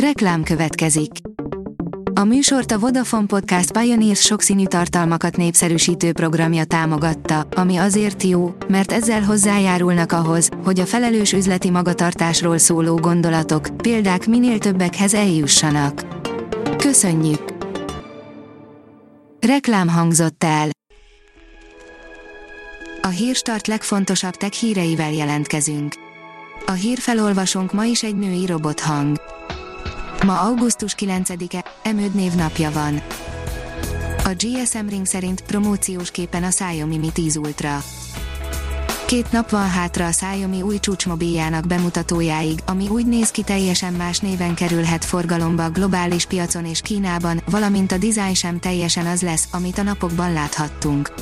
Reklám következik. A műsort a Vodafone Podcast Pioneers sokszínű tartalmakat népszerűsítő programja támogatta, ami azért jó, mert ezzel hozzájárulnak ahhoz, hogy a felelős üzleti magatartásról szóló gondolatok, példák minél többekhez eljussanak. Köszönjük! Reklám hangzott el. A hírstart legfontosabb tech híreivel jelentkezünk. A hírfelolvasónk ma is egy női robothang. Ma augusztus 9-e, Emőd névnapja van. A GSM Ring szerint promóciós képen a Xiaomi Mi 10 Ultra. Két nap van hátra a Xiaomi új csúcsmobiljának bemutatójáig, ami úgy néz ki teljesen más néven kerülhet forgalomba a globális piacon és Kínában, valamint a dizájn sem teljesen az lesz, amit a napokban láthattunk.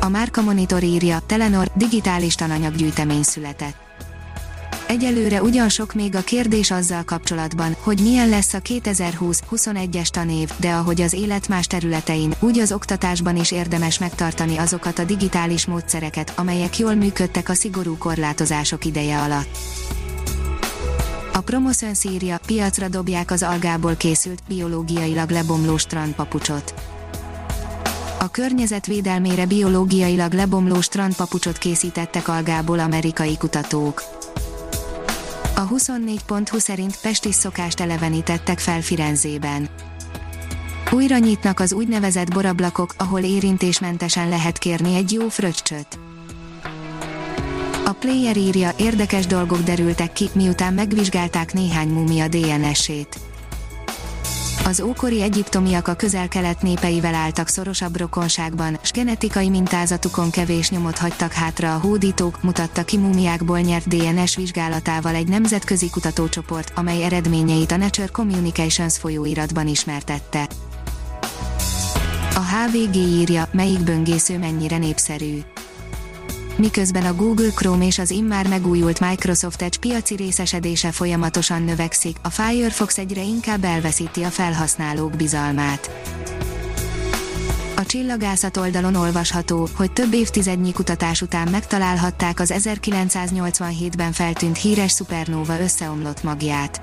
A Márka Monitor írja, Telenor digitális tananyaggyűjtemény született. Egyelőre ugyan sok még a kérdés azzal kapcsolatban, hogy milyen lesz a 2020-21-es tanév, de ahogy az élet más területein, úgy az oktatásban is érdemes megtartani azokat a digitális módszereket, amelyek jól működtek a szigorú korlátozások ideje alatt. A Promoszön szírja, piacra dobják az algából készült, biológiailag lebomló strandpapucsot. A környezetvédelmére biológiailag lebomló strandpapucsot készítettek algából amerikai kutatók. A 24.20 szerint pestis szokást elevenítettek fel Firenzében. Újra nyitnak az úgynevezett borablakok, ahol érintésmentesen lehet kérni egy jó fröccsöt. A player írja, érdekes dolgok derültek ki, miután megvizsgálták néhány mumia DNS-ét. Az ókori egyiptomiak a közel-kelet népeivel álltak szorosabb rokonságban, s genetikai mintázatukon kevés nyomot hagytak hátra a hódítók, mutatta ki múmiákból nyert DNS vizsgálatával egy nemzetközi kutatócsoport, amely eredményeit a Nature Communications folyóiratban ismertette. A HVG írja, melyik böngésző mennyire népszerű miközben a Google Chrome és az immár megújult Microsoft Edge piaci részesedése folyamatosan növekszik, a Firefox egyre inkább elveszíti a felhasználók bizalmát. A csillagászat oldalon olvasható, hogy több évtizednyi kutatás után megtalálhatták az 1987-ben feltűnt híres szupernóva összeomlott magját.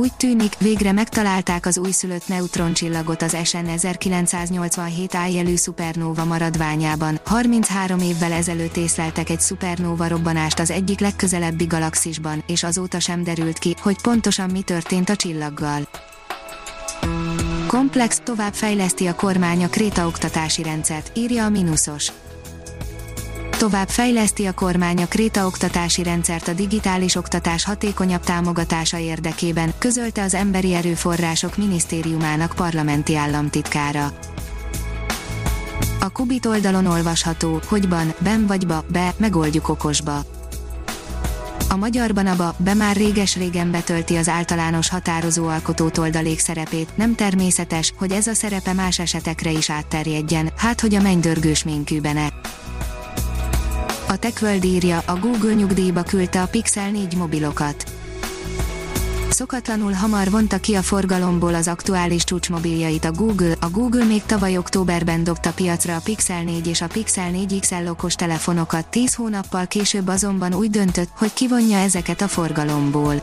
Úgy tűnik, végre megtalálták az újszülött neutroncsillagot az SN 1987 ájjelű szupernóva maradványában. 33 évvel ezelőtt észleltek egy szupernóva robbanást az egyik legközelebbi galaxisban, és azóta sem derült ki, hogy pontosan mi történt a csillaggal. Komplex tovább fejleszti a kormány a Kréta oktatási rendszert, írja a Minusos Tovább fejleszti a kormány a Kréta oktatási rendszert a digitális oktatás hatékonyabb támogatása érdekében, közölte az Emberi Erőforrások Minisztériumának parlamenti államtitkára. A Kubit oldalon olvasható, hogy ban, ben vagy ba, be, megoldjuk okosba. A magyarban a ba, be már réges-régen betölti az általános határozó alkotó oldalék szerepét, nem természetes, hogy ez a szerepe más esetekre is átterjedjen, hát hogy a mennydörgős ménkűbene. A TechWorld írja, a Google nyugdíjba küldte a Pixel 4 mobilokat. Szokatlanul hamar vonta ki a forgalomból az aktuális csúcsmobiljait a Google. A Google még tavaly októberben dobta piacra a Pixel 4 és a Pixel 4 XL okos telefonokat, 10 hónappal később azonban úgy döntött, hogy kivonja ezeket a forgalomból.